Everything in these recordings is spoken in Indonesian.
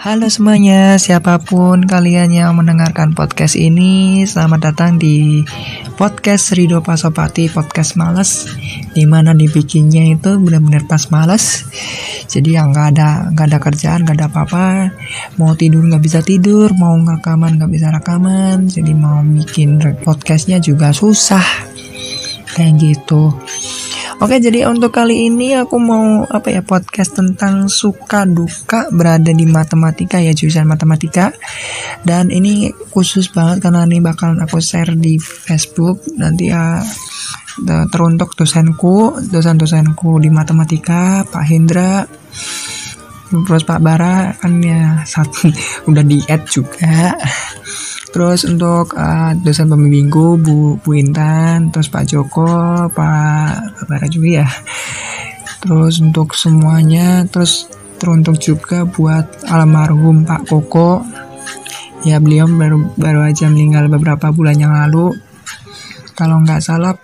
Halo semuanya, siapa pun kalian yang mendengarkan podcast ini, selamat datang di podcast Rido Pasopati, podcast males, di mana dibikinnya itu benar-benar pas males. Jadi yang nggak ada nggak ada kerjaan, nggak ada apa-apa, mau tidur nggak bisa tidur, mau rekaman nggak bisa rekaman, jadi mau bikin podcastnya juga susah, kayak gitu. Oke, jadi untuk kali ini aku mau apa ya podcast tentang suka duka berada di matematika ya jurusan matematika. Dan ini khusus banget karena ini bakalan aku share di Facebook nanti ya teruntuk dosenku, dosen-dosenku di matematika, Pak Hendra, terus Pak Bara kan ya satu udah di add juga Terus untuk uh, dosen pembimbingku Bu Bu Intan, terus Pak Joko, Pak Bara juga ya. Terus untuk semuanya, terus teruntuk juga buat almarhum Pak Koko. Ya beliau baru baru aja meninggal beberapa bulan yang lalu. Kalau nggak salah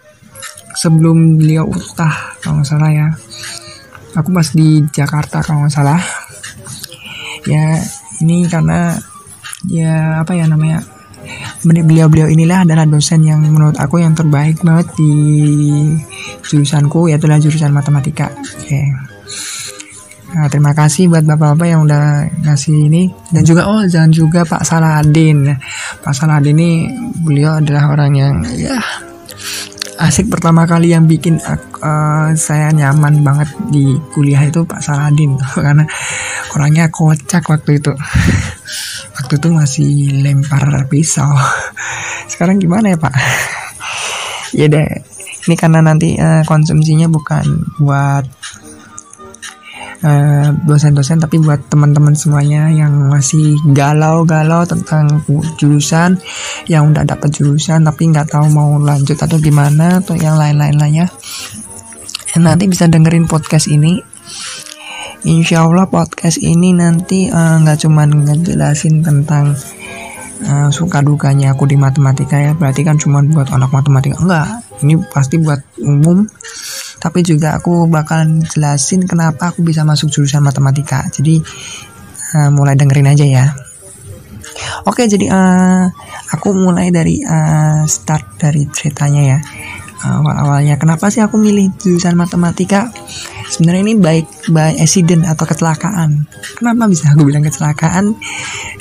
sebelum beliau utah kalau nggak salah ya. Aku pas di Jakarta kalau nggak salah. Ya ini karena ya apa ya namanya beliau-beliau inilah adalah dosen yang menurut aku yang terbaik banget di jurusanku yaitu adalah jurusan matematika. Oke. Okay. Nah, terima kasih buat bapak-bapak yang udah ngasih ini dan juga oh jangan juga Pak Saladin. Pak Saladin ini beliau adalah orang yang ya asik pertama kali yang bikin uh, saya nyaman banget di kuliah itu Pak Saladin karena orangnya kocak waktu itu. Waktu itu masih lempar pisau. Sekarang gimana ya pak? Ya deh ini karena nanti uh, konsumsinya bukan buat uh, dosen-dosen tapi buat teman-teman semuanya yang masih galau-galau tentang jurusan yang udah dapat jurusan tapi nggak tahu mau lanjut atau gimana atau yang lain-lain lainnya nanti bisa dengerin podcast ini Insya Allah podcast ini nanti eh, nggak uh, cuman ngejelasin tentang uh, suka dukanya aku di matematika ya. Berarti kan cuma buat anak matematika. Enggak ini pasti buat umum. Tapi juga aku bakalan jelasin kenapa aku bisa masuk jurusan matematika. Jadi uh, mulai dengerin aja ya. Oke jadi uh, aku mulai dari uh, start dari ceritanya ya. Awal awalnya kenapa sih aku milih jurusan matematika sebenarnya ini baik by accident atau kecelakaan. Kenapa bisa aku bilang kecelakaan?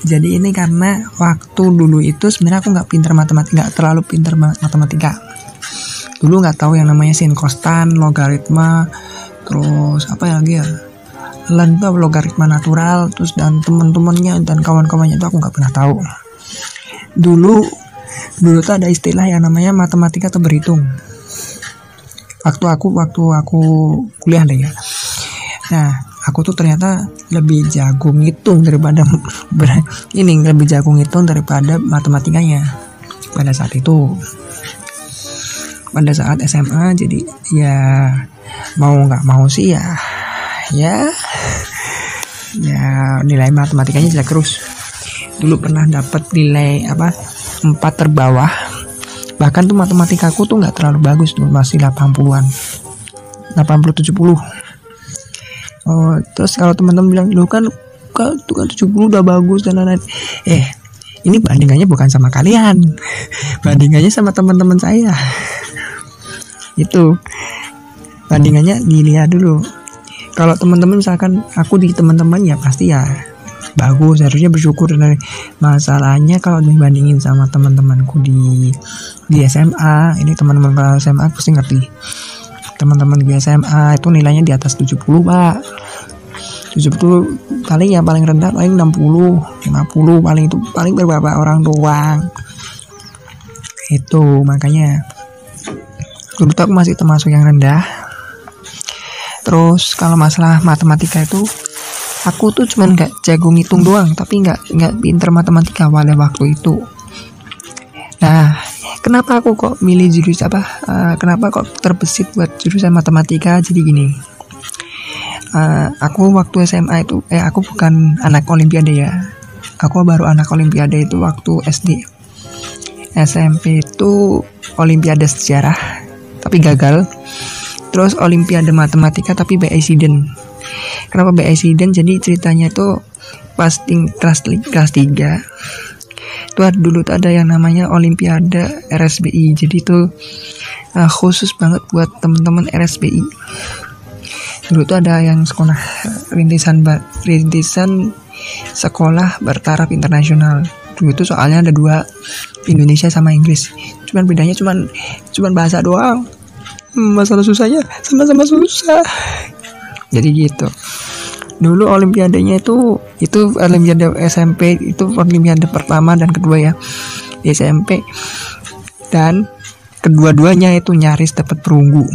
Jadi ini karena waktu dulu itu sebenarnya aku nggak pinter matematika nggak terlalu pinter matematika. Dulu nggak tahu yang namanya sin kostan logaritma terus apa ya? Lagi ya tuh logaritma natural terus dan teman-temannya dan kawan-kawannya itu aku nggak pernah tahu. Dulu dulu tuh ada istilah yang namanya matematika atau berhitung waktu aku waktu aku kuliah deh ya. Nah aku tuh ternyata lebih jago ngitung daripada ini lebih jago ngitung daripada matematikanya. Pada saat itu pada saat SMA jadi ya mau nggak mau sih ya ya ya nilai matematikanya jelek terus. Dulu pernah dapat nilai apa empat terbawah bahkan tuh matematika aku tuh nggak terlalu bagus tuh masih 80-an 80 70 oh terus kalau teman-teman bilang lu kan tuh kan 70 udah bagus dan lain-lain. Eh ini bandingannya bukan sama kalian. Bandingannya sama teman-teman saya. Itu. Bandingannya dilihat dulu. Kalau teman-teman misalkan aku di teman-teman ya pasti ya bagus harusnya bersyukur dan masalahnya kalau dibandingin sama teman-temanku di di SMA ini teman-teman kelas SMA pasti ngerti. Teman-teman di SMA itu nilainya di atas 70 pak. 70 paling ya paling rendah paling 60 50 paling itu paling beberapa orang doang. Itu makanya dulu aku masih termasuk yang rendah. Terus kalau masalah matematika itu aku tuh cuman nggak jago ngitung doang tapi nggak nggak pinter matematika pada waktu itu. Nah kenapa aku kok milih jurusan apa uh, kenapa kok terbesit buat jurusan matematika? Jadi gini uh, aku waktu SMA itu eh aku bukan anak olimpiade ya. Aku baru anak olimpiade itu waktu SD SMP itu olimpiade sejarah tapi gagal. Terus olimpiade matematika tapi by accident kenapa by accident? Jadi ceritanya itu pas ting kelas kelas 3 itu dulu tuh ada yang namanya olimpiade RSBI jadi itu uh, khusus banget buat temen-temen RSBI dulu tuh ada yang sekolah rintisan rintisan sekolah bertaraf internasional. Dulu itu soalnya ada dua Indonesia sama Inggris. Cuman bedanya cuman cuman bahasa doang. Hmm, masalah susahnya sama-sama susah jadi gitu. Dulu olimpiadenya itu itu olimpiade SMP itu olimpiade pertama dan kedua ya di SMP dan kedua-duanya itu nyaris dapat perunggu.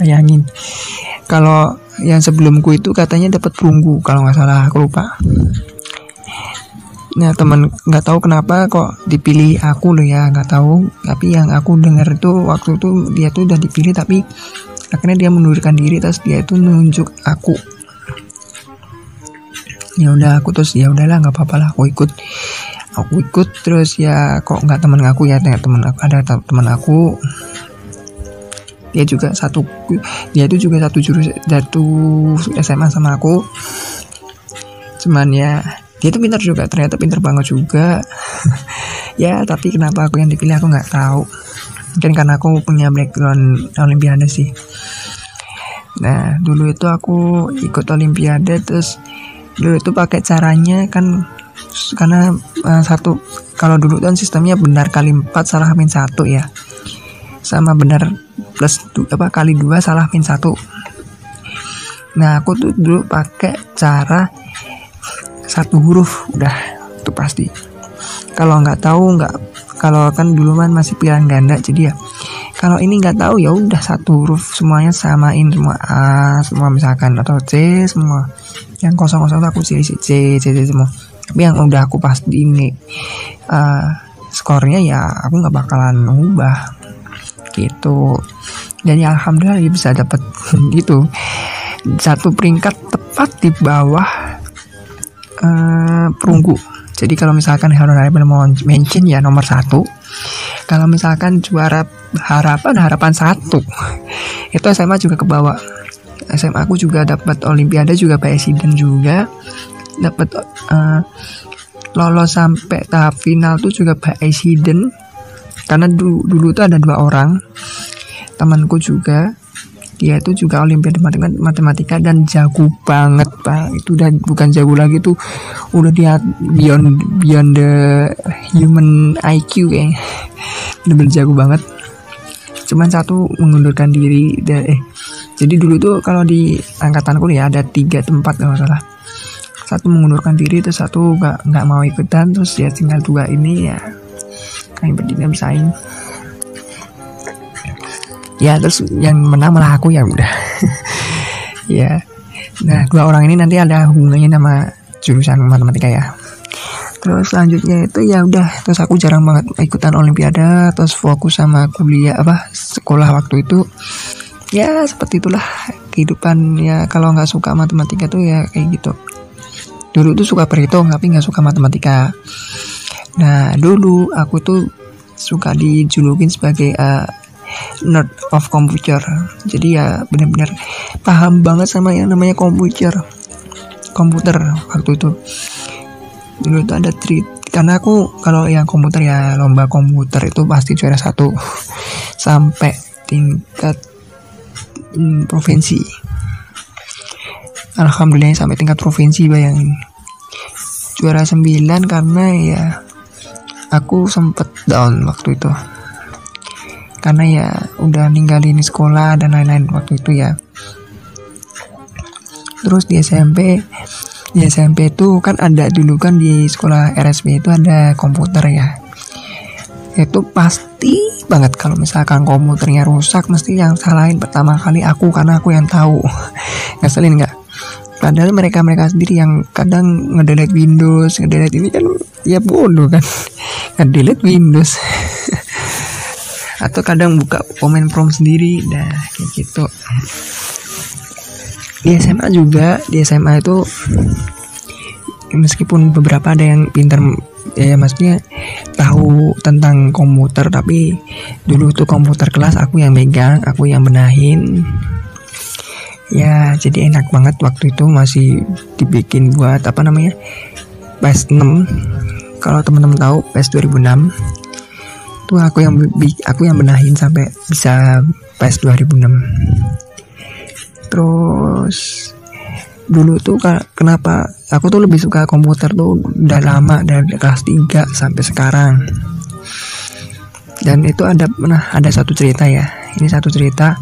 Bayangin kalau yang sebelumku itu katanya dapat perunggu kalau nggak salah aku lupa. Nah teman nggak tahu kenapa kok dipilih aku loh ya nggak tahu. Tapi yang aku dengar itu waktu itu dia tuh udah dipilih tapi akhirnya dia mundurkan diri terus dia itu nunjuk aku. Ya udah aku terus ya udahlah nggak apa-apa lah aku ikut. Aku ikut terus ya kok nggak teman aku ya teman aku ada teman aku. Dia juga satu dia itu juga satu jurus satu SMA sama aku. Cuman ya dia tuh pintar juga ternyata pintar banget juga. Ya tapi kenapa aku yang dipilih aku nggak tahu mungkin karena aku punya background olimpiade sih. Nah dulu itu aku ikut olimpiade terus dulu itu pakai caranya kan karena uh, satu kalau dulu kan sistemnya benar kali empat salah min satu ya. Sama benar plus du, apa kali dua salah min satu. Nah aku tuh dulu pakai cara satu huruf udah itu pasti kalau nggak tahu nggak kalau kan dulu kan masih pilihan ganda jadi ya kalau ini nggak tahu ya udah satu huruf semuanya samain semua A semua misalkan atau C semua. Yang kosong kosong aku C C C C, C semua. Tapi yang udah aku pasti ini uh, skornya ya aku nggak bakalan ubah gitu. Jadi alhamdulillah bisa dapat gitu. Satu peringkat tepat di bawah uh, perunggu. Jadi kalau misalkan Honorable mention ya nomor satu. Kalau misalkan juara harapan harapan satu, itu SMA juga ke bawah. SMA aku juga dapat Olimpiade juga presiden juga. Dapat uh, lolos sampai tahap final tuh juga presiden. Karena dulu, dulu tuh ada dua orang. Temanku juga dia itu juga olimpiade matematika dan jago banget pak. Itu udah bukan jago lagi tuh udah dia beyond beyond the human IQ kayak udah jago banget. Cuman satu mengundurkan diri dan eh jadi dulu tuh kalau di angkatanku ya ada tiga tempat kalau salah. Satu mengundurkan diri terus satu nggak nggak mau ikutan terus ya tinggal dua ini ya. Kayak berdiri bersaing ya terus yang menang malah aku ya udah. Ya. Nah dua orang ini nanti ada hubungannya sama jurusan matematika ya. Terus selanjutnya itu ya udah terus aku jarang banget ikutan olimpiade terus fokus sama kuliah apa sekolah waktu itu. Ya seperti itulah kehidupan. Ya kalau nggak suka matematika tuh ya kayak gitu. Dulu tuh suka perhitung tapi nggak suka matematika. Nah dulu aku tuh suka dijulukin sebagai uh, nerd of computer jadi ya benar-benar paham banget sama yang namanya komputer. Komputer waktu itu. Dulu itu ada treat karena aku kalau yang komputer ya lomba komputer itu pasti juara satu. Sampai tingkat hmm, provinsi. Alhamdulillah sampai tingkat provinsi bayangin. Juara 9 karena ya aku sempet down waktu itu karena ya udah ninggalin sekolah dan lain-lain waktu itu ya. Terus di SMP di SMP itu kan ada dulu kan di sekolah RSB itu ada komputer ya. Itu pasti banget kalau misalkan komputernya rusak mesti yang salahin pertama kali aku karena aku yang tahu. Ngeselin nggak? Padahal mereka mereka sendiri yang kadang ngedelete Windows ngedelete ini kan ya bodoh kan. Ngedelete Windows atau kadang buka komen prom sendiri dah kayak gitu. Di SMA juga di SMA itu meskipun beberapa ada yang pintar ya maksudnya tahu tentang komputer tapi dulu tuh komputer kelas aku yang megang aku yang benahin. Ya jadi enak banget waktu itu masih dibikin buat apa namanya PS 6 kalau teman-teman tahu PS 2006 tuh aku yang aku yang benahin sampai bisa PS 2006 terus dulu tuh kenapa aku tuh lebih suka komputer tuh udah lama dari kelas 3 sampai sekarang. Dan itu ada pernah ada satu cerita ya. Ini satu cerita.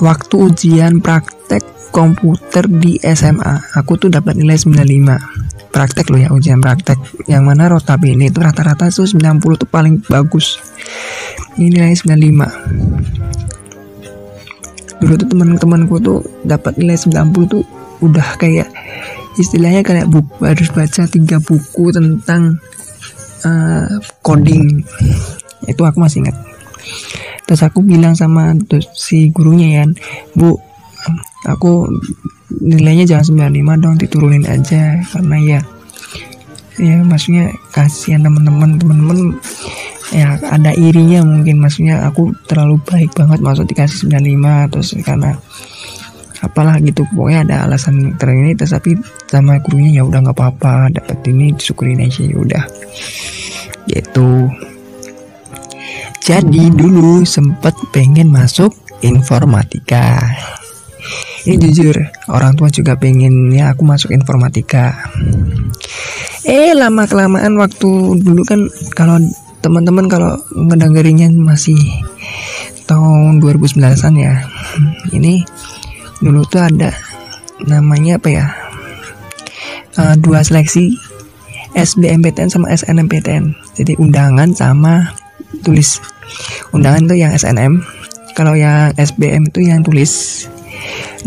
Waktu ujian praktek komputer di SMA aku tuh dapat nilai 95 praktek loh ya ujian praktek. Yang mana rotabi ini itu rata-rata tuh 90 tuh paling bagus. Ini nilai 95 dulu tuh teman-temanku tuh dapat nilai 90 tuh udah kayak istilahnya kayak buku harus baca tiga buku tentang uh, coding. Itu aku masih ingat. Terus aku bilang sama si gurunya ya bu aku nilainya jangan 95 dong diturunin aja. Karena ya ya maksudnya kasihan teman-teman. Teman-teman ya ada irinya mungkin. Maksudnya aku terlalu baik banget maksud dikasih 95 terus karena apalah gitu. Pokoknya ada alasan terini tapi sama gurunya ya udah nggak apa-apa. Dapat ini disyukurin aja ya udah. Gitu. Jadi dulu sempet pengen masuk informatika ini jujur orang tua juga pengen ya aku masuk informatika. Eh lama kelamaan waktu dulu kan kalau teman-teman kalau ngedengerinnya masih tahun 2019an ya ini dulu tuh ada namanya apa ya uh, dua seleksi SBMPTN sama SNMPTN jadi undangan sama tulis. Undangan tuh yang SNM kalau yang SBM itu yang tulis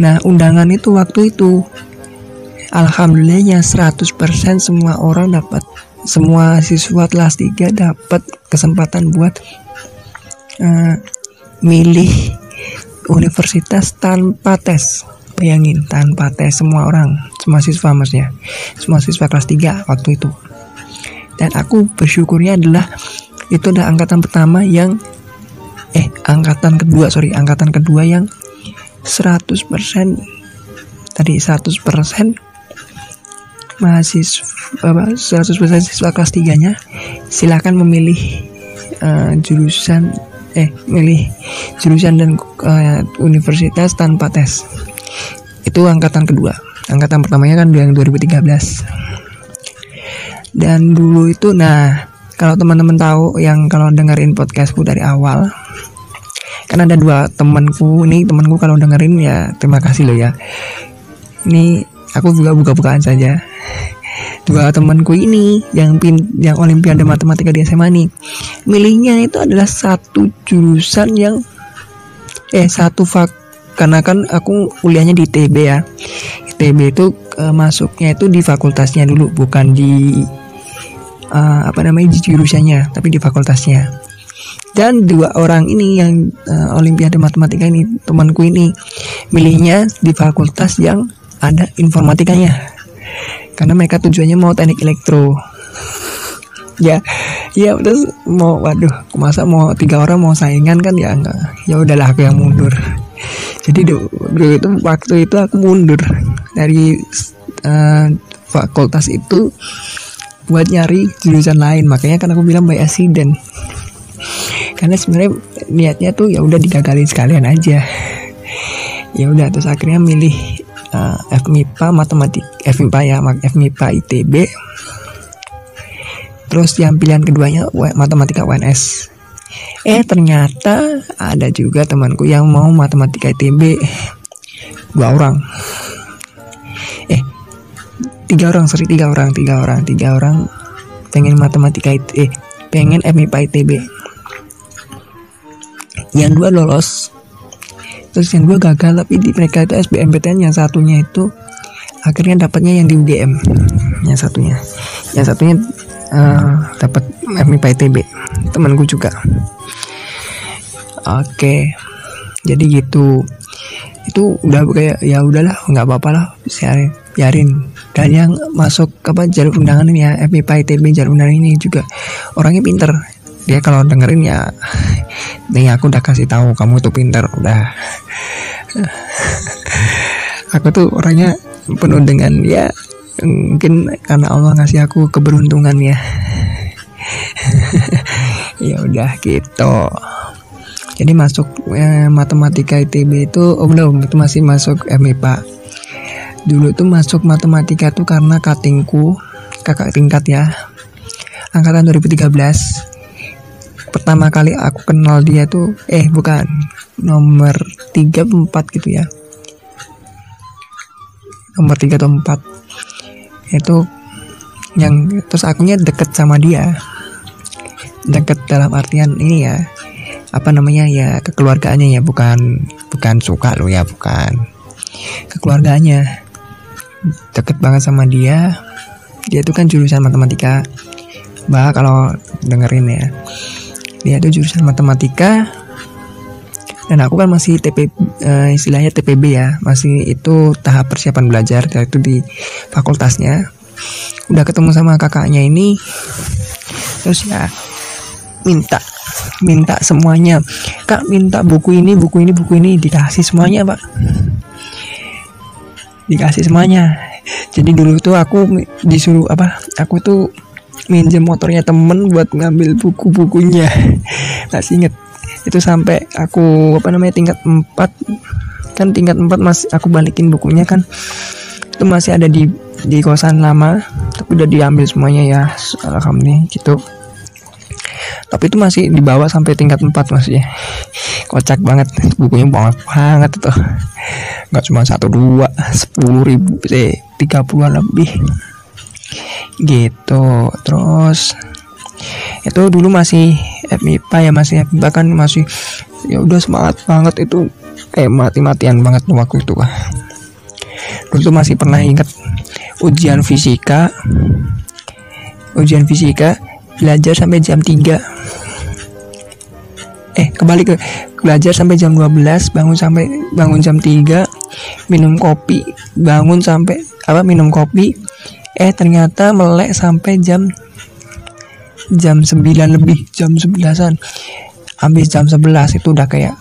nah undangan itu waktu itu Alhamdulillahnya 100% semua orang dapat semua siswa kelas 3 dapat kesempatan buat uh, milih universitas tanpa tes. Bayangin tanpa tes semua orang semua siswa maksudnya semua siswa kelas 3 waktu itu. Dan aku bersyukurnya adalah itu adalah angkatan pertama yang eh angkatan kedua sorry angkatan kedua yang 100% tadi 100% mahasiswa apa 100% siswa kelas 3 nya silakan memilih uh, jurusan eh milih jurusan dan uh, universitas tanpa tes. Itu angkatan kedua. Angkatan pertamanya kan yang 2013 dan dulu itu nah kalau teman-teman tahu yang kalau dengerin podcastku dari awal kan ada dua temanku. Ini temanku kalau dengerin ya terima kasih loh ya. Ini aku juga buka-bukaan saja. Dua temanku ini yang pin yang olimpiade matematika di SMA nih. Milihnya itu adalah satu jurusan yang eh satu fak karena kan aku kuliahnya di TB ya. TB itu uh, masuknya itu di fakultasnya dulu bukan di uh, apa namanya di jurusannya tapi di fakultasnya dan dua orang ini yang uh, olimpiade matematika ini temanku ini milihnya di fakultas yang ada informatikanya. Karena mereka tujuannya mau teknik elektro. Ya ya terus mau waduh masa mau tiga orang mau saingan kan? Ya enggak. Ya udahlah aku yang mundur. Jadi dulu itu waktu itu aku mundur dari uh, fakultas itu buat nyari jurusan lain. Makanya kan aku bilang by accident karena sebenarnya niatnya tuh ya udah digagalin sekalian aja. Ya udah terus akhirnya milih uh, FMIPA matematik FMIPA ya FMIPA ITB terus yang pilihan keduanya matematika UNS eh ternyata ada juga temanku yang mau matematika ITB dua orang. Eh tiga orang sorry tiga orang tiga orang tiga orang pengen matematika IT, eh pengen FMIPA ITB yang dua lolos. Terus yang dua gagal tapi di mereka itu SBMPTN yang satunya itu akhirnya dapatnya yang di UGM yang satunya. Yang satunya uh, dapat MIPA ITB temanku juga. Oke. Okay. jadi gitu. Itu udah kayak ya udahlah nggak apa-apa lah. Biarin. Dan yang masuk apa jalur undangan ini ya FMIPA ITB jalur undangan ini juga orangnya pinter dia kalau dengerin ya nih aku udah kasih tahu kamu tuh pinter udah. Aku tuh orangnya penuh dengan ya mungkin karena Allah ngasih aku keberuntungan ya. Ya udah gitu. Jadi masuk eh, matematika ITB itu oh belum itu masih masuk MIPA dulu tuh masuk matematika tuh karena katingku kakak tingkat ya angkatan 2013 pertama kali aku kenal dia tuh eh bukan nomor 3 4 gitu ya. Nomor 3 atau 4 itu yang terus akunya deket sama dia. Deket dalam artian ini ya apa namanya ya kekeluargaannya ya bukan bukan suka lo ya bukan. Kekeluargaannya. Deket banget sama dia. Dia tuh kan jurusan matematika. Bah kalau dengerin ya dia tuh jurusan matematika. Dan aku kan masih TP uh, eh, istilahnya TPB ya. Masih itu tahap persiapan belajar itu di fakultasnya. Udah ketemu sama kakaknya ini. Terus ya minta minta semuanya. Kak minta buku ini buku ini buku ini. Dikasih semuanya pak. Dikasih semuanya. Jadi dulu tuh aku disuruh apa aku tuh minjem motornya temen buat ngambil buku-bukunya. Masih inget. Itu sampai aku apa namanya tingkat 4 kan tingkat 4 masih aku balikin bukunya kan. Itu masih ada di di kosan lama tapi udah diambil semuanya ya. Alhamdulillah gitu. Tapi itu masih dibawa sampai tingkat 4 masih ya. Kocak banget. Bukunya banget banget tuh nggak cuma satu dua sepuluh ribu eh tiga puluh lebih gitu. Terus itu dulu masih FMIPA ya masih bahkan masih ya udah semangat banget itu. Kayak mati-matian banget waktu itu lah dulu tuh masih pernah inget ujian fisika. Ujian fisika belajar sampai jam 3 eh kembali ke belajar sampai jam 12 bangun sampai bangun jam 3 minum kopi bangun sampai apa minum kopi eh ternyata melek sampai jam jam 9 lebih jam 11an habis jam 11 itu udah kayak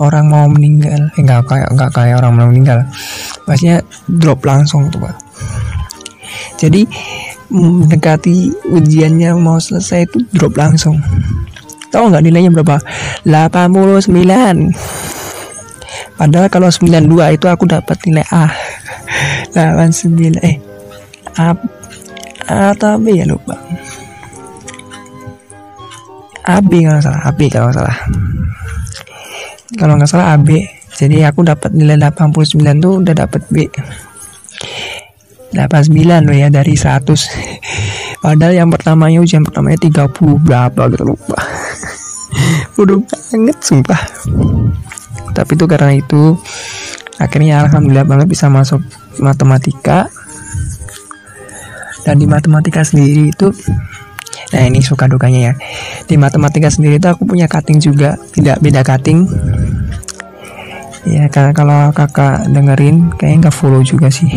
orang mau meninggal eh, enggak kayak enggak kayak orang mau meninggal maksudnya drop langsung tuh pak jadi mendekati ujiannya mau selesai itu drop langsung Tahu nggak nilainya berapa? 89. Padahal kalau 92 itu aku dapat nilai A. 89 eh A atau B ya lupa. AB kalau salah, AB kalau salah. Kalau nggak salah AB. Jadi aku dapat nilai 89 tuh udah dapat B. 89 loh ya dari 100 Padahal yang pertamanya ujian pertamanya 30 berapa gitu lupa bodoh banget sumpah tapi itu karena itu akhirnya alhamdulillah banget bisa masuk matematika dan di matematika sendiri itu nah ini suka dukanya ya. Di matematika sendiri itu aku punya cutting juga tidak beda cutting. Ya karena kalau kakak dengerin kayaknya nggak follow juga sih.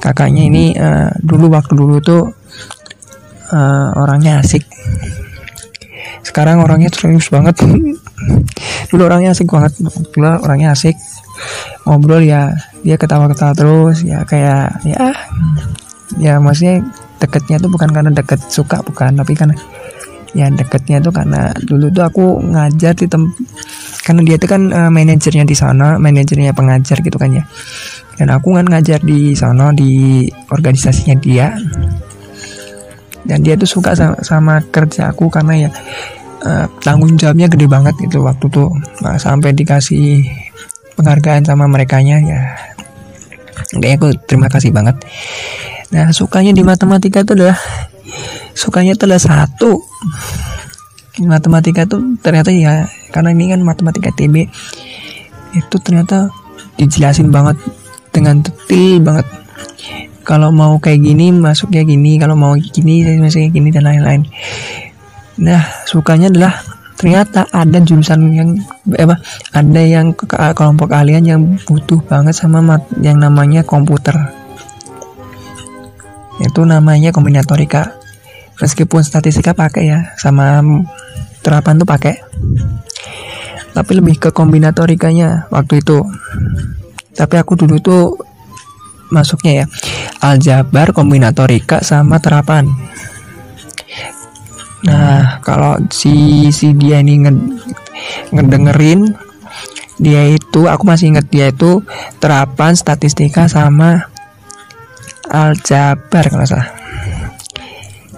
Kakaknya ini uh, dulu waktu dulu tuh uh, orangnya asik. Sekarang orangnya serius banget. Dulu orangnya asik banget dulu orangnya asik. Ngobrol ya dia ketawa-ketawa terus ya kayak ya ya maksudnya deketnya tuh bukan karena deket suka bukan. Tapi kan ya deketnya tuh karena dulu tuh aku ngajar di tem karena dia tuh kan uh, manajernya di sana manajernya pengajar gitu kan ya. Dan aku kan ngajar di sana di organisasinya dia. Dan dia tuh suka sama, sama kerja aku karena ya uh, tanggung jawabnya gede banget gitu waktu tuh. Nah, sampai dikasih penghargaan sama mereka nya ya. Kayaknya aku terima kasih banget nah sukanya di matematika itu adalah sukanya itu adalah satu. Matematika tuh ternyata ya karena ini kan matematika TB itu ternyata dijelasin banget dengan detail banget. Kalau mau kayak gini masuknya gini kalau mau gini masuknya gini dan lain-lain. Nah sukanya adalah ternyata ada jurusan yang eh, apa ada yang kelompok kalian yang butuh banget sama mat, yang namanya komputer itu namanya kombinatorika meskipun statistika pakai ya sama terapan tuh pakai. Tapi lebih ke kombinatorikanya waktu itu. Tapi aku dulu tuh masuknya ya aljabar kombinatorika sama terapan. Nah kalau si si dia ini nged, ngedengerin dia itu aku masih inget dia itu terapan statistika sama aljabar kalau salah.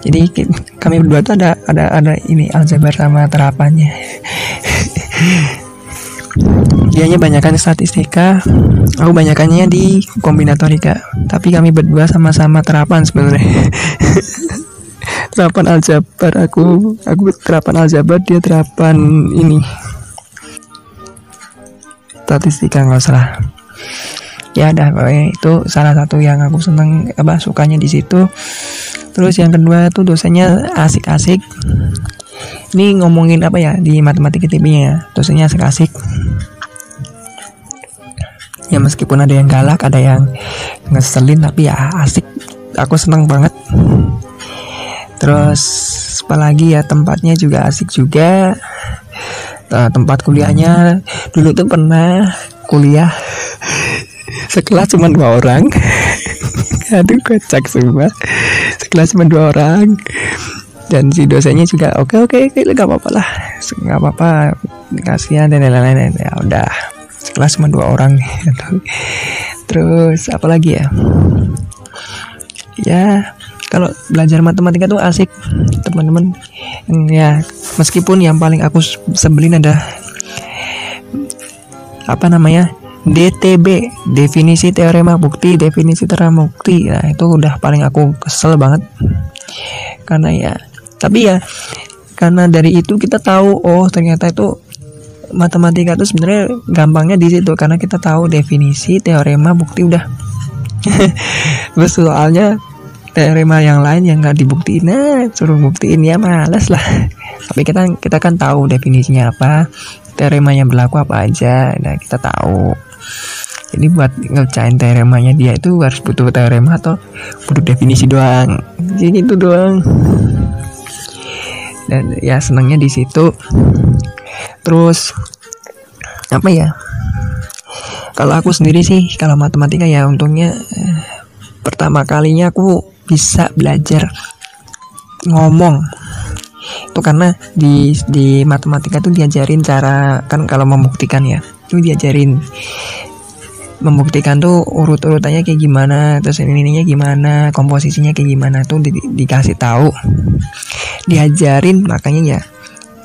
Jadi kami berdua tuh ada ada ada ini aljabar sama terapannya. Dianya banyakkan statistika aku banyakannya di kombinatorika. Tapi kami berdua sama-sama terapan sebenarnya. Terapan aljabar aku aku terapan aljabar dia terapan ini. Statistika nggak salah ya dah pokoknya itu salah satu yang aku seneng apa sukanya di situ. Terus yang kedua tuh dosennya asik-asik. Ini ngomongin apa ya di matematika TV ya? Dosennya asik-asik. Ya meskipun ada yang galak ada yang ngeselin tapi ya asik. Aku seneng banget. Terus apalagi ya tempatnya juga asik juga. Nah, tempat kuliahnya. Dulu tuh pernah kuliah sekelas cuma dua orang. Aduh kocak semua. Sekelas cuma dua orang. Dan si dosennya juga oke oke oke nggak apa-apa lah. Nggak apa-apa. Kasihan dan lain-lain. Ya udah sekelas cuma dua orang. Terus apa lagi ya? Ya kalau belajar matematika tuh asik teman-teman. Ya meskipun yang paling aku sebelin ada apa namanya DTB definisi teorema bukti definisi teorema bukti. Nah itu udah paling aku kesel banget. Karena ya tapi ya karena dari itu kita tahu oh ternyata itu matematika itu sebenarnya gampangnya di situ karena kita tahu definisi teorema bukti udah. Soalnya teorema yang lain yang nggak dibuktiin nah suruh buktiin ya malas lah. Tapi kita kita kan tahu definisinya apa teorema yang berlaku apa aja nah kita tahu jadi buat ngecain teoremanya dia itu harus butuh teorema atau butuh definisi doang? Jadi itu doang. Dan ya senangnya di situ. Terus apa ya? Kalau aku sendiri sih kalau matematika ya untungnya eh, pertama kalinya aku bisa belajar ngomong. Itu karena di di matematika tuh diajarin cara kan kalau membuktikan ya itu diajarin membuktikan tuh urut-urutannya kayak gimana terus ini ininya gimana komposisinya kayak gimana tuh di, dikasih tahu diajarin makanya ya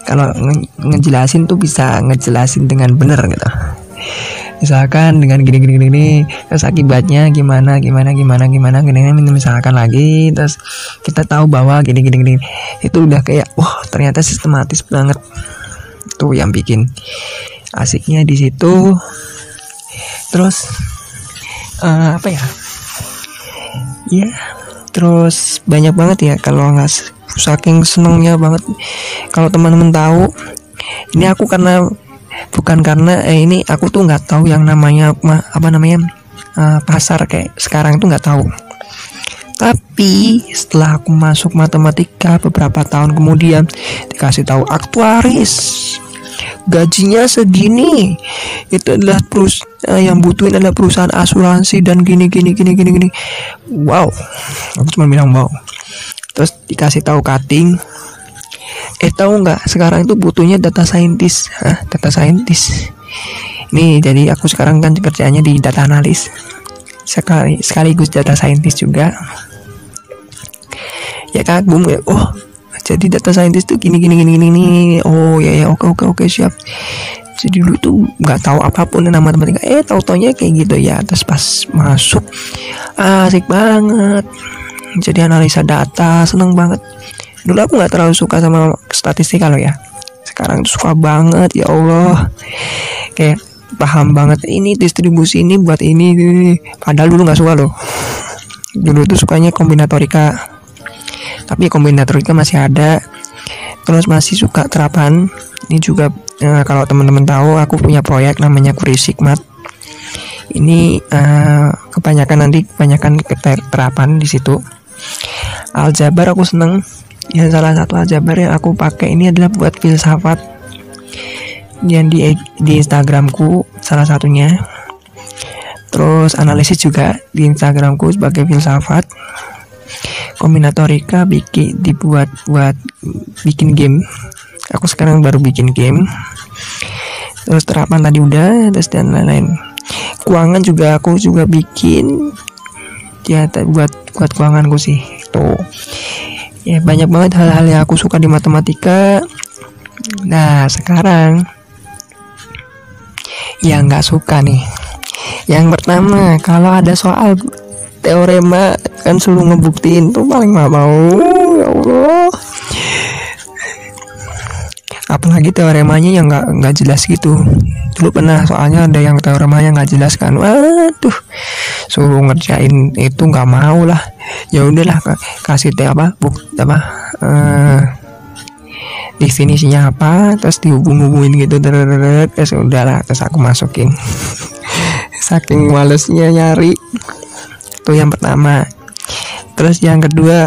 kalau nge ngejelasin tuh bisa ngejelasin dengan benar gitu. Misalkan dengan gini gini gini terus akibatnya gimana gimana gimana gimana gini gini misalkan lagi terus kita tahu bahwa gini gini gini itu udah kayak wah ternyata sistematis banget tuh yang bikin asiknya di situ terus uh, apa ya? Ya terus banyak banget ya kalau nggak saking senengnya banget. Kalau teman-teman tahu ini aku karena bukan karena eh, ini aku tuh nggak tahu yang namanya apa namanya uh, pasar kayak sekarang itu nggak tahu. Tapi setelah aku masuk matematika beberapa tahun kemudian dikasih tahu aktuaris gajinya segini. Itu adalah terus uh, yang butuhin adalah perusahaan asuransi dan gini gini gini gini gini. Wow. Aku cuma bilang wow. Terus dikasih tahu cutting. Eh tahu nggak? Sekarang itu butuhnya data scientist. Hah, data scientist. Nih jadi aku sekarang kan kerjanya di data analis. Sekali sekaligus data scientist juga. Ya kagum ya oh jadi data scientist tuh gini gini gini gini. Oh ya ya. Oke oke oke. Siap. Jadi dulu tuh nggak tahu apa pun nama matematika. Eh tau taunya kayak gitu ya. Terus pas masuk asik banget. Jadi analisa data seneng banget. Dulu aku nggak terlalu suka sama statistik kalau ya. Sekarang suka banget ya Allah. Kayak paham banget ini distribusi ini buat ini, padahal dulu nggak suka loh. Dulu tuh sukanya kombinatorika tapi kombinatorika masih ada. Terus masih suka terapan. Ini juga eh, kalau teman-teman tahu aku punya proyek namanya Kuri Sigmat. Ini uh, kebanyakan nanti kebanyakan terapan di situ. Aljabar aku seneng. Ya salah satu aljabar yang aku pakai ini adalah buat filsafat. Yang di di Instagramku salah satunya. Terus analisis juga di Instagramku sebagai filsafat kombinatorika bikin dibuat buat bikin game. Aku sekarang baru bikin game. Terus terapan tadi udah terus dan lain-lain. Keuangan juga aku juga bikin. Ya buat buat keuanganku sih tuh ya banyak banget hal-hal yang aku suka di matematika. Nah sekarang yang nggak suka nih. Yang pertama kalau ada soal teorema kan suruh ngebuktiin tuh paling nggak mau. Ya Allah. Apalagi teoremanya yang nggak nggak jelas gitu. Dulu pernah soalnya ada yang teoremanya nggak jelas kan. Waduh. Suruh ngerjain itu nggak mau lah. Ya udahlah kasih teh apa buk apa uh, definisinya apa terus dihubung-hubungin gitu terus udahlah terus aku masukin. Saking malesnya nyari itu yang pertama. Terus yang kedua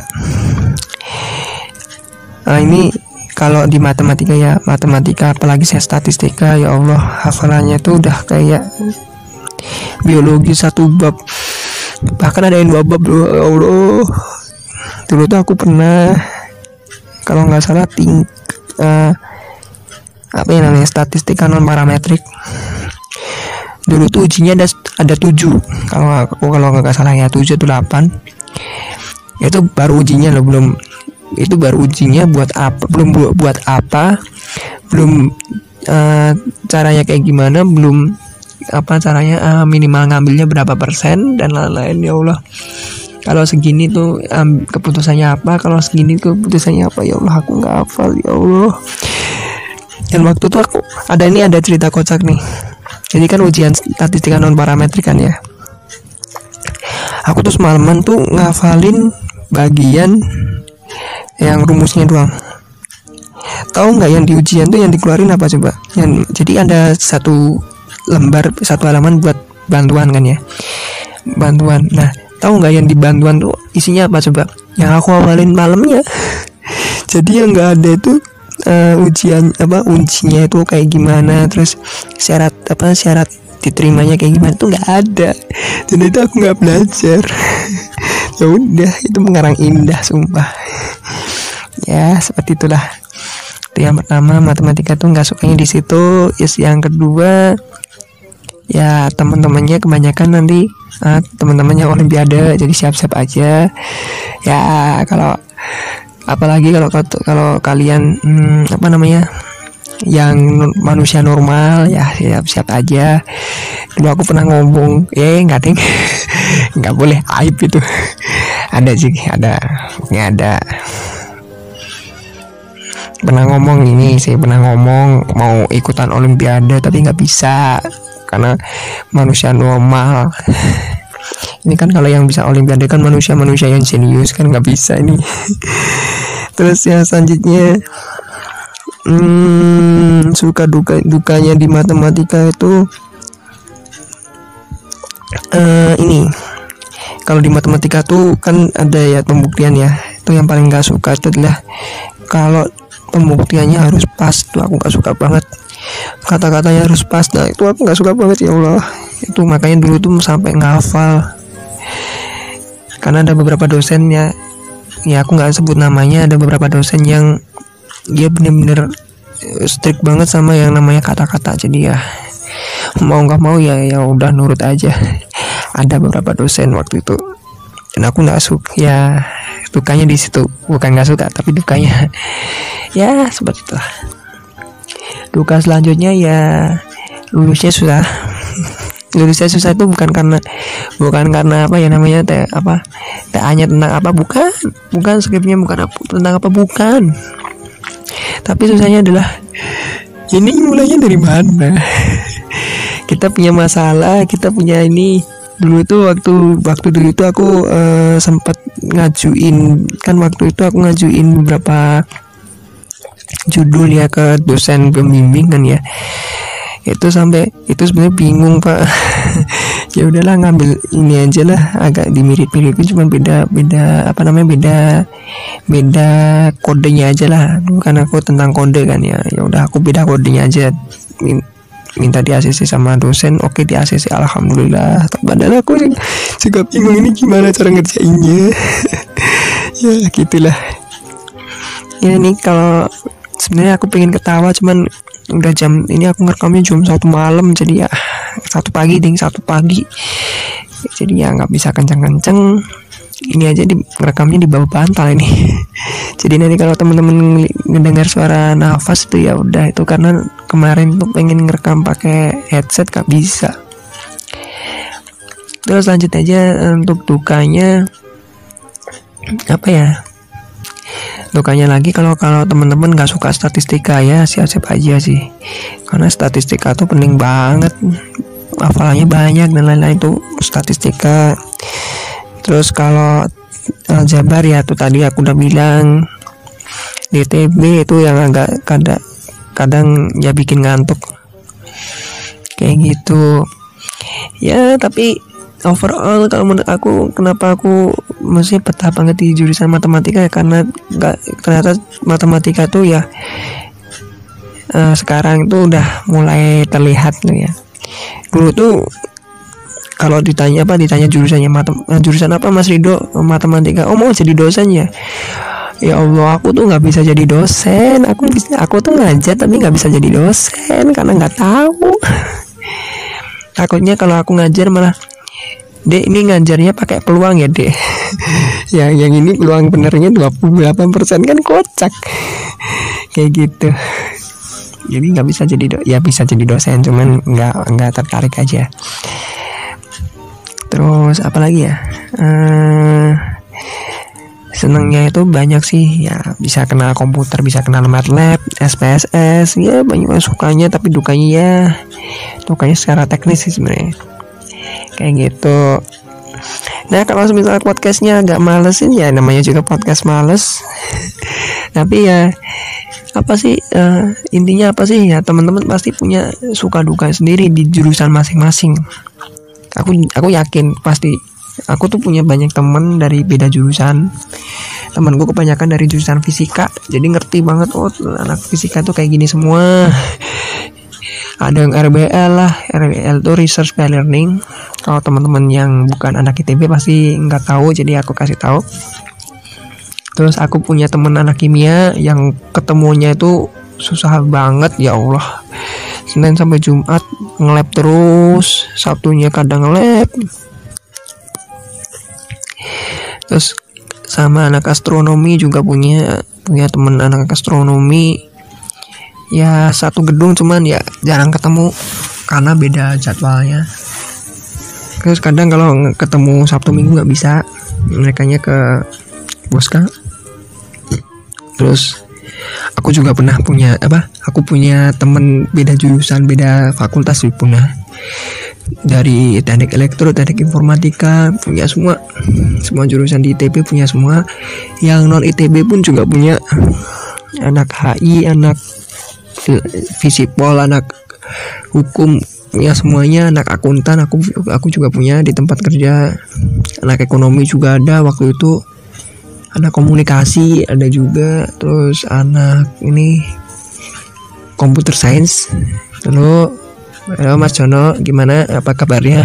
uh, ini kalau di matematika ya matematika apalagi saya statistika ya Allah hafalannya tuh udah kayak biologi satu bab. Bahkan ada yang dua bab dulu ya Allah. Dulu tuh aku pernah kalau nggak salah ting uh, apa yang namanya statistika non parametrik dulu tuh ujinya ada ada tujuh. Kalau aku kalau nggak salah ya tujuh atau delapan. Itu baru ujinya loh belum. Itu baru ujinya buat apa belum buat apa belum uh, caranya kayak gimana belum apa caranya uh, minimal ngambilnya berapa persen dan lain-lain ya Allah. Kalau segini tuh um, keputusannya apa kalau segini keputusannya apa ya Allah aku nggak hafal ya Allah. Dan waktu itu aku ada ini ada cerita kocak nih jadi kan ujian statistika non parametrik kan ya. Aku tuh semalaman tuh ngafalin bagian yang rumusnya doang. Tahu nggak yang di ujian tuh yang dikeluarin apa coba? Yang jadi ada satu lembar satu halaman buat bantuan kan ya? Bantuan. Nah tahu nggak yang di bantuan tuh isinya apa coba? Yang aku awalin malamnya. Jadi yang nggak ada itu uh, ujian apa ujinya itu kayak gimana terus syarat apa syarat diterimanya kayak gimana tuh nggak ada. Dan itu aku nggak belajar. Ya udah itu mengarang indah sumpah. Ya seperti itulah. Itu yang pertama matematika tuh nggak sukanya di situ. Yes yang kedua ya teman-temannya kebanyakan nanti uh, teman-temannya olimpiade jadi siap-siap aja. Ya kalau apalagi kalau kalau kalian hmm, apa namanya yang manusia normal ya siap-siap aja. Dulu aku pernah ngomong ya nggak ding nggak boleh aib itu. Ada sih ada ya ada. Pernah ngomong ini sih pernah ngomong mau ikutan olimpiade tapi nggak bisa. Karena manusia normal ini kan kalau yang bisa olimpiade kan manusia-manusia yang jenius kan nggak bisa ini. Terus ya selanjutnya hmm, suka duka dukanya di matematika itu uh, ini. Kalau di matematika tuh kan ada ya pembuktian ya. Itu yang paling gak suka itu adalah kalau pembuktiannya harus pas. Tuh aku gak suka banget. Kata-katanya harus pas. Nah itu aku gak suka banget ya Allah itu makanya dulu tuh sampai ngafal. Karena ada beberapa dosen ya ya aku nggak sebut namanya ada beberapa dosen yang dia bener-bener strict banget sama yang namanya kata-kata. Jadi ya mau nggak mau ya ya udah nurut aja. Ada beberapa dosen waktu itu. Dan aku nggak suka ya dukanya di situ. Bukan nggak suka tapi dukanya. Ya seperti itu duka selanjutnya ya lulusnya sudah lulusnya susah itu bukan karena bukan karena apa ya namanya teh apa TA-nya tentang apa bukan. Bukan skripnya bukan apa tentang apa bukan. Tapi susahnya adalah ini mulainya dari mana? Kita punya masalah kita punya ini. Dulu itu waktu waktu dulu itu aku uh, sempat ngajuin kan waktu itu aku ngajuin beberapa judul ya ke dosen pembimbing kan ya itu sampai itu sebenarnya bingung pak. Ya udahlah ngambil ini aja lah. Agak dimirip-miripin cuma beda beda apa namanya beda beda kodenya aja lah. Kan aku tentang kode kan ya. Ya udah aku beda kodenya aja. Minta di ACC sama dosen oke di ACC alhamdulillah. Padahal aku juga bingung ini gimana cara ngerjainnya. Ya gitulah. Ya ini kalau sebenarnya aku pengen ketawa cuman udah jam ini aku ngerekamnya jam satu malam jadi ya satu pagi ding satu pagi. Jadi ya nggak bisa kenceng-kenceng. Ini aja di rekamnya di bawah bantal ini. Jadi nanti kalau teman-teman mendengar suara nafas tuh ya udah itu karena kemarin tuh pengen ngerekam pakai headset gak bisa. Terus lanjut aja untuk dukanya apa ya dukanya lagi kalau kalau teman-teman nggak suka statistika ya siap-siap aja sih. Karena statistika tuh penting banget. Hafalannya banyak dan lain-lain tuh statistika. Terus kalau aljabar ya tuh tadi aku udah bilang DTB itu yang agak kadang kadang ya bikin ngantuk. Kayak gitu. Ya tapi overall kalau menurut aku kenapa aku masih betah banget di jurusan matematika ya karena nggak ternyata matematika tuh ya uh, sekarang itu udah mulai terlihat nih ya. Dulu tuh kalau ditanya apa ditanya jurusannya matem eh, jurusan apa Mas Rido? Matematika. Oh mau jadi dosen ya? Ya Allah aku tuh nggak bisa jadi dosen. Aku bisa aku tuh ngajar tapi nggak bisa jadi dosen karena nggak tahu. Takutnya kalau aku ngajar malah Dek ini ngajarnya pakai peluang ya dek? Yang yang ini peluang benernya 28% kan kocak. Kayak gitu. Jadi nggak bisa jadi do ya bisa jadi dosen cuman nggak nggak tertarik aja. Terus apa lagi ya? Uh, senangnya itu banyak sih. Ya bisa kenal komputer bisa kenal MATLAB SPSS ya banyak sukanya tapi dukanya ya dukanya secara teknis sih sebenarnya kayak gitu. Nah kalau misalnya podcastnya agak malesin ya namanya juga podcast males. Tapi ya apa sih uh, intinya apa sih? Ya teman-teman pasti punya suka duka sendiri di jurusan masing-masing. Aku aku yakin pasti aku tuh punya banyak temen dari beda jurusan. Temanku kebanyakan dari jurusan fisika jadi ngerti banget oh anak fisika tuh kayak gini semua ada yang RBL lah. RBL tuh research by learning. Kalau teman-teman yang bukan anak ITB pasti nggak tahu jadi aku kasih tahu. Terus aku punya temen anak kimia yang ketemunya itu susah banget ya Allah. Senin sampai Jumat ngelab terus Sabtunya kadang ngelab. Terus sama anak astronomi juga punya punya temen anak astronomi ya satu gedung cuman ya jarang ketemu karena beda jadwalnya. Terus kadang kalau ketemu Sabtu Minggu nggak bisa mereka ke Boska terus aku juga pernah punya apa aku punya temen beda jurusan beda fakultas sih punya dari teknik elektro teknik informatika punya semua. Semua jurusan di ITB punya semua. Yang non ITB pun juga punya. Anak HI anak visipol anak hukum ya semuanya anak akuntan aku aku juga punya di tempat kerja. Anak ekonomi juga ada waktu itu. Anak komunikasi ada juga. Terus anak ini komputer science. Lalu halo Mas Jono gimana? Apa kabarnya?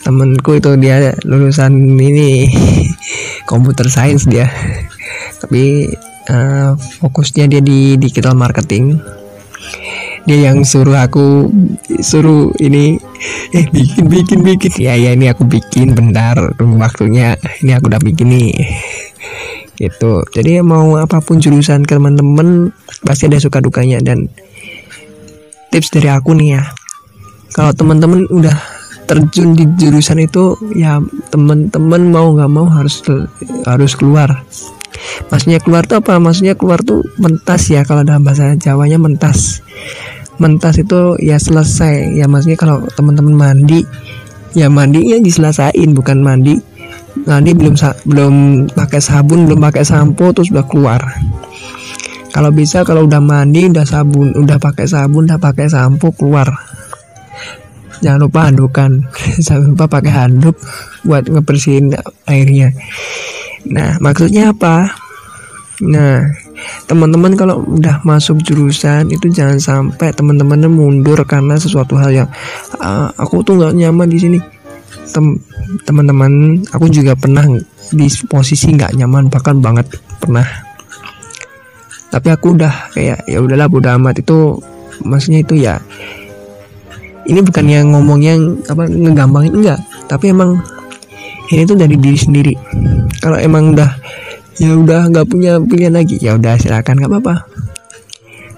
Temenku itu dia lulusan ini komputer science dia. Tapi uh, fokusnya dia di digital marketing dia yang suruh aku suruh ini eh bikin bikin bikin. Ya ya ini aku bikin bentar waktunya ini aku udah bikin nih. Gitu. Jadi mau apa pun jurusan ke teman-teman pasti ada suka dukanya dan tips dari aku nih ya. Kalau teman-teman udah terjun di jurusan itu ya teman-teman mau nggak mau harus harus keluar. Maksudnya keluar tuh apa? Maksudnya keluar tuh mentas ya kalau dalam bahasa Jawanya mentas mentas itu ya selesai. Ya maksudnya kalau teman-teman mandi ya mandinya diselesain bukan mandi. Ini belum belum pakai sabun belum pakai sampo terus udah keluar. Kalau bisa kalau udah mandi udah sabun udah pakai sabun udah pakai sampo keluar. Jangan lupa handukan jangan lupa pakai handuk buat ngebersihin airnya. Nah maksudnya apa? Nah teman-teman kalau udah masuk jurusan itu jangan sampai teman-teman mundur karena sesuatu hal yang uh, aku tuh nggak nyaman di sini. Tem teman-teman aku juga pernah di posisi nggak nyaman bahkan banget pernah. Tapi aku udah kayak ya udahlah bodo amat. Itu maksudnya itu ya ini bukan yang ngomong yang apa ngegampangin enggak. Tapi emang ini tuh dari diri sendiri. Kalau emang udah ya udah nggak punya pilihan lagi. Ya udah silakan nggak apa-apa.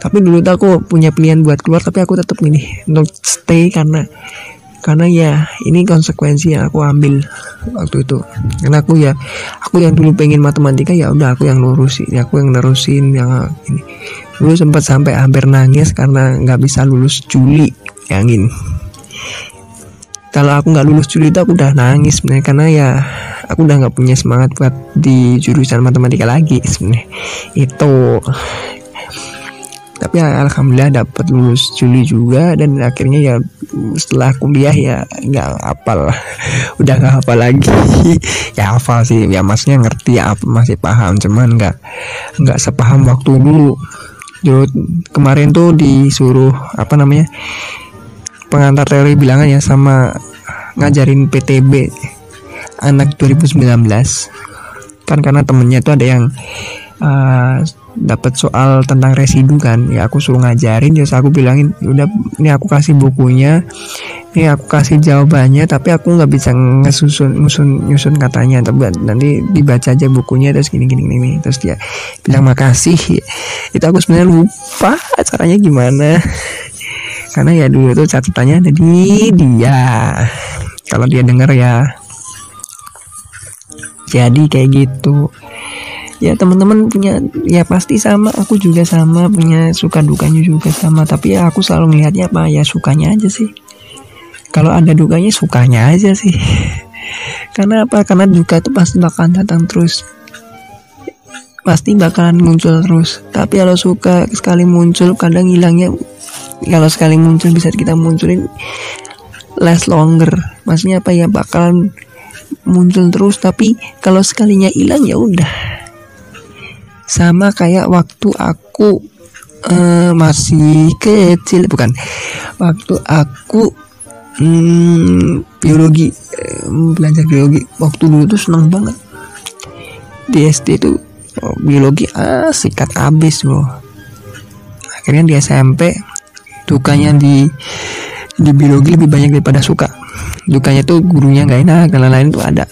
Tapi dulu tuh aku punya pilihan buat keluar tapi aku tetap milih untuk stay karena karena ya ini konsekuensi yang aku ambil waktu itu. Karena aku ya aku yang dulu pengen matematika ya udah aku yang lurusin ya aku yang nerusin yang ini. Dulu sempat sampai hampir nangis karena nggak bisa lulus Juli yang ini kalau aku nggak lulus Juli itu aku udah nangis sebenarnya karena ya aku udah nggak punya semangat buat di jurusan matematika lagi sebenarnya. Itu. Tapi ya, alhamdulillah dapat lulus Juli juga dan akhirnya ya setelah kuliah ya nggak hafal udah nggak hafal lagi. Ya hafal sih ya masnya ngerti ya masih paham cuman nggak nggak sepaham waktu dulu. Dulu kemarin tuh disuruh apa namanya pengantar teori bilangan ya sama ngajarin PTB anak 2019 kan karena temennya tuh ada yang uh, dapat soal tentang residu kan. Ya aku suruh ngajarin terus aku bilangin udah ini aku kasih bukunya ini aku kasih jawabannya tapi aku nggak bisa ngesusun nyusun nyusun katanya. Tapi nanti dibaca aja bukunya terus gini gini gini. Terus dia bilang makasih. Itu aku sebenarnya lupa caranya gimana karena ya dulu tuh catatannya ada di dia. Kalau dia denger ya jadi kayak gitu. Ya teman-teman punya ya pasti sama. Aku juga sama punya suka dukanya juga sama. Tapi ya aku selalu melihatnya apa? Ya sukanya aja sih. Kalau ada dukanya sukanya aja sih. Karena apa? Karena duka itu pasti bakalan datang terus. Pasti bakalan muncul terus. Tapi kalau suka sekali muncul kadang hilangnya kalau sekali muncul bisa kita munculin less longer. Maksudnya apa ya? Bakalan muncul terus tapi kalau sekalinya hilang ya udah. Sama kayak waktu aku uh, masih kecil bukan. Waktu aku hmm, biologi um, belajar biologi waktu dulu tuh senang banget. Di SD itu oh, biologi ah sikat abis bro. Akhirnya di SMP dukanya di di biologi lebih banyak daripada suka. Dukanya tuh gurunya nggak enak dan lain-lain tuh ada.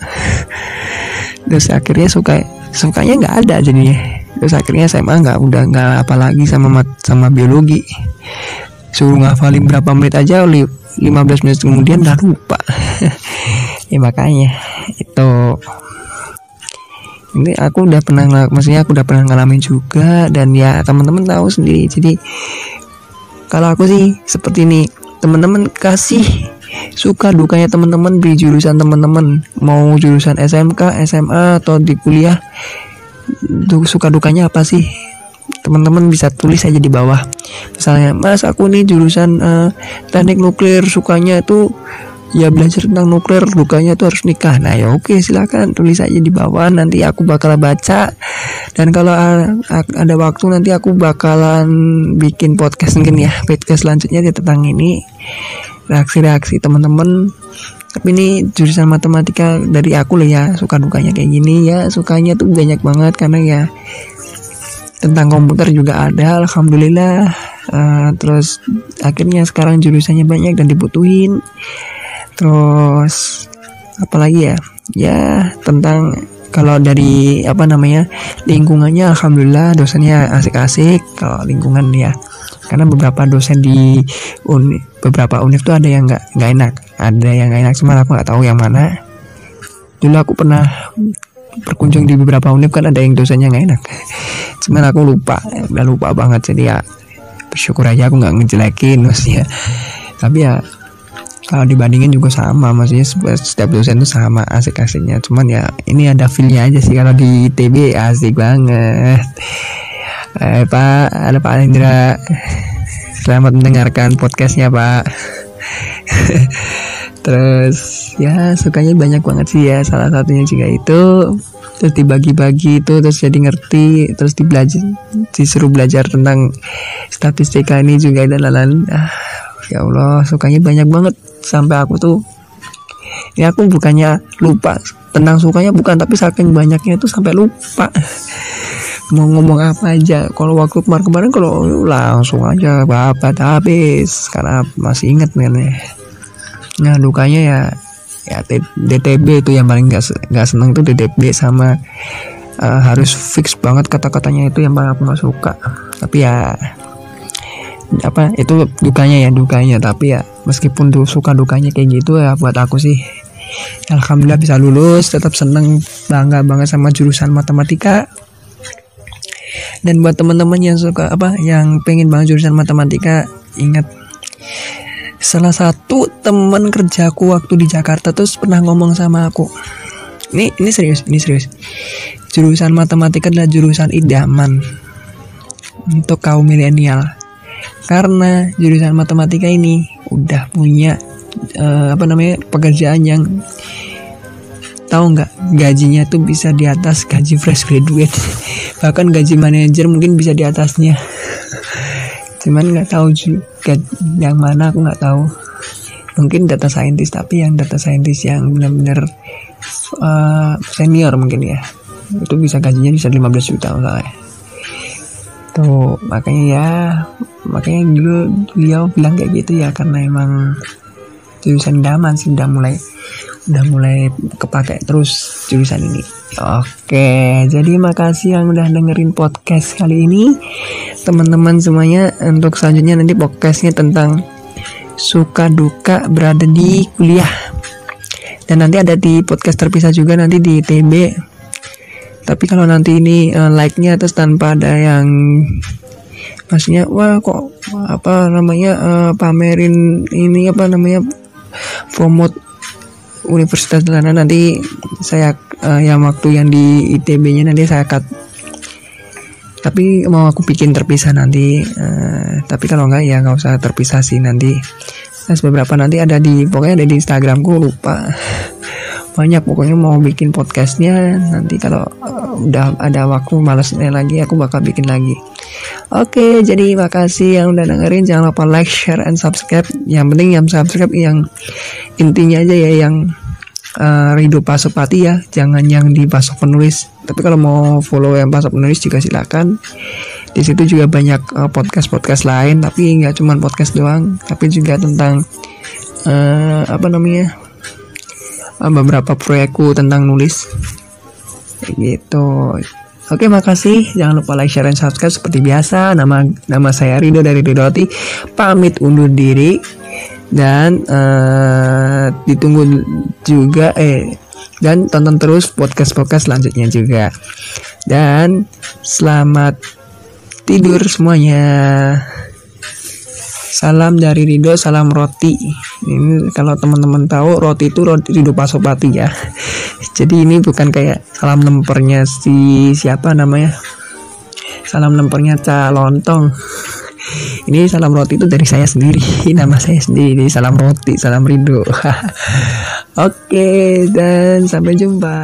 Terus akhirnya suka sukanya nggak ada jadinya. Terus akhirnya SMA nggak udah nggak apa lagi sama sama biologi. Suruh ngafalin berapa menit aja 15 menit kemudian udah lupa. Ya makanya itu. Ini aku udah pernah maksudnya aku udah pernah ngalamin juga dan ya teman-teman tahu sendiri. Jadi kalau aku sih seperti ini. Teman-teman kasih suka dukanya teman-teman di jurusan teman-teman. Mau jurusan SMK SMA atau di kuliah suka dukanya apa sih? Teman-teman bisa tulis aja di bawah. Misalnya mas aku nih jurusan uh, teknik nuklir sukanya itu ya belajar tentang nuklir dukanya tuh harus nikah. Nah ya oke silakan. Tulis aja di bawah nanti aku bakal baca. Dan kalau ada waktu nanti aku bakalan bikin podcast mungkin ya. Podcast selanjutnya ya tentang ini. Reaksi-reaksi teman-teman. Tapi ini jurusan matematika dari aku lah ya. Suka dukanya kayak gini ya. Sukanya tuh banyak banget karena ya tentang komputer juga ada alhamdulillah. Uh, terus akhirnya sekarang jurusannya banyak dan dibutuhin terus apalagi ya? Ya tentang kalau dari apa namanya lingkungannya alhamdulillah dosennya asik-asik kalau lingkungan ya. Karena beberapa dosen di uni, beberapa univ tuh ada yang nggak nggak enak. Ada yang nggak enak cuma aku nggak tahu yang mana. Dulu aku pernah berkunjung di beberapa univ kan ada yang dosennya nggak enak. Cuman aku lupa udah lupa banget. Jadi ya bersyukur aja aku nggak ngejelekin maksudnya. Tapi ya kalau dibandingin juga sama maksudnya setiap dosen tuh sama asik-asiknya. Cuman ya ini ada feelnya aja sih kalau di TB asik banget. Eh, Pak ada Pak Indra selamat mendengarkan podcastnya Pak. Terus ya sukanya banyak banget sih ya. Salah satunya juga itu terus dibagi-bagi itu terus jadi ngerti terus dibelajar disuruh belajar tentang statistika ini juga dan lain-lain. Ah, ya Allah sukanya banyak banget sampai aku tuh ya aku bukannya lupa tentang sukanya bukan tapi saking banyaknya itu sampai lupa. Mau ngomong apa aja kalau waktu kemarin kemarin kalau langsung aja bapak habis karena masih inget men ya. Nah dukanya ya ya DTB itu yang paling gak, gak seneng tuh DTB sama uh, harus fix banget kata-katanya itu yang paling aku gak suka. Tapi ya apa itu dukanya ya dukanya. Tapi ya meskipun tuh suka dukanya kayak gitu ya buat aku sih Alhamdulillah bisa lulus tetap seneng bangga banget sama jurusan matematika. Dan buat teman-teman yang suka apa yang pengen banget jurusan matematika ingat salah satu teman kerjaku waktu di Jakarta terus pernah ngomong sama aku ini ini serius ini serius. Jurusan matematika adalah jurusan idaman untuk kaum milenial karena jurusan matematika ini udah punya uh, apa namanya pekerjaan yang tahu nggak gajinya tuh bisa di atas gaji fresh graduate. Bahkan gaji manajer mungkin bisa di atasnya. Cuman nggak tahu juga yang mana aku nggak tahu. Mungkin data scientist tapi yang data scientist yang benar-benar uh, senior mungkin ya. Itu bisa gajinya bisa 15 juta misalnya tuh makanya ya makanya dulu beliau bilang kayak gitu ya karena emang jurusan daman sih udah mulai udah mulai kepake terus jurusan ini. Oke, jadi makasih yang udah dengerin podcast kali ini. Teman-teman semuanya untuk selanjutnya nanti podcastnya tentang suka duka berada di kuliah. Dan nanti ada di podcast terpisah juga nanti di TB. Tapi kalau nanti ini uh, like-nya terus tanpa ada yang maksudnya wah kok apa namanya uh, pamerin ini apa namanya promote universitas sana nanti saya uh, yang waktu yang di ITB-nya nanti saya cut. Tapi mau aku bikin terpisah nanti uh, tapi kalau enggak ya nggak usah terpisah sih nanti. Nah, beberapa nanti ada di pokoknya ada di Instagramku lupa banyak pokoknya mau bikin podcastnya nanti kalau uh, udah ada waktu malesnya lagi aku bakal bikin lagi Oke, jadi makasih yang udah dengerin. Jangan lupa like, share, and subscribe. Yang penting yang subscribe yang intinya aja ya yang uh, Rido Pasopati ya. Jangan yang di Pasok Penulis. Tapi kalau mau follow yang Pasok Penulis juga silakan. Di situ juga banyak uh, podcast-podcast lain, tapi nggak cuma podcast doang, tapi juga tentang uh, apa namanya beberapa proyekku tentang nulis. gitu. Oke, makasih. Jangan lupa like, share, dan subscribe seperti biasa. Nama nama saya Rido dari Ridoti. Pamit undur diri dan uh, ditunggu juga eh dan tonton terus podcast-podcast selanjutnya juga. Dan selamat tidur semuanya. Salam dari Rido, salam roti. Ini kalau teman-teman tahu roti itu roti Rido Pasopati ya. Jadi ini bukan kayak salam lempernya si siapa namanya? Salam lempernya Ca Lontong. Ini salam roti itu dari saya sendiri, nama saya sendiri. Salam roti, salam Rido. Oke, dan sampai jumpa.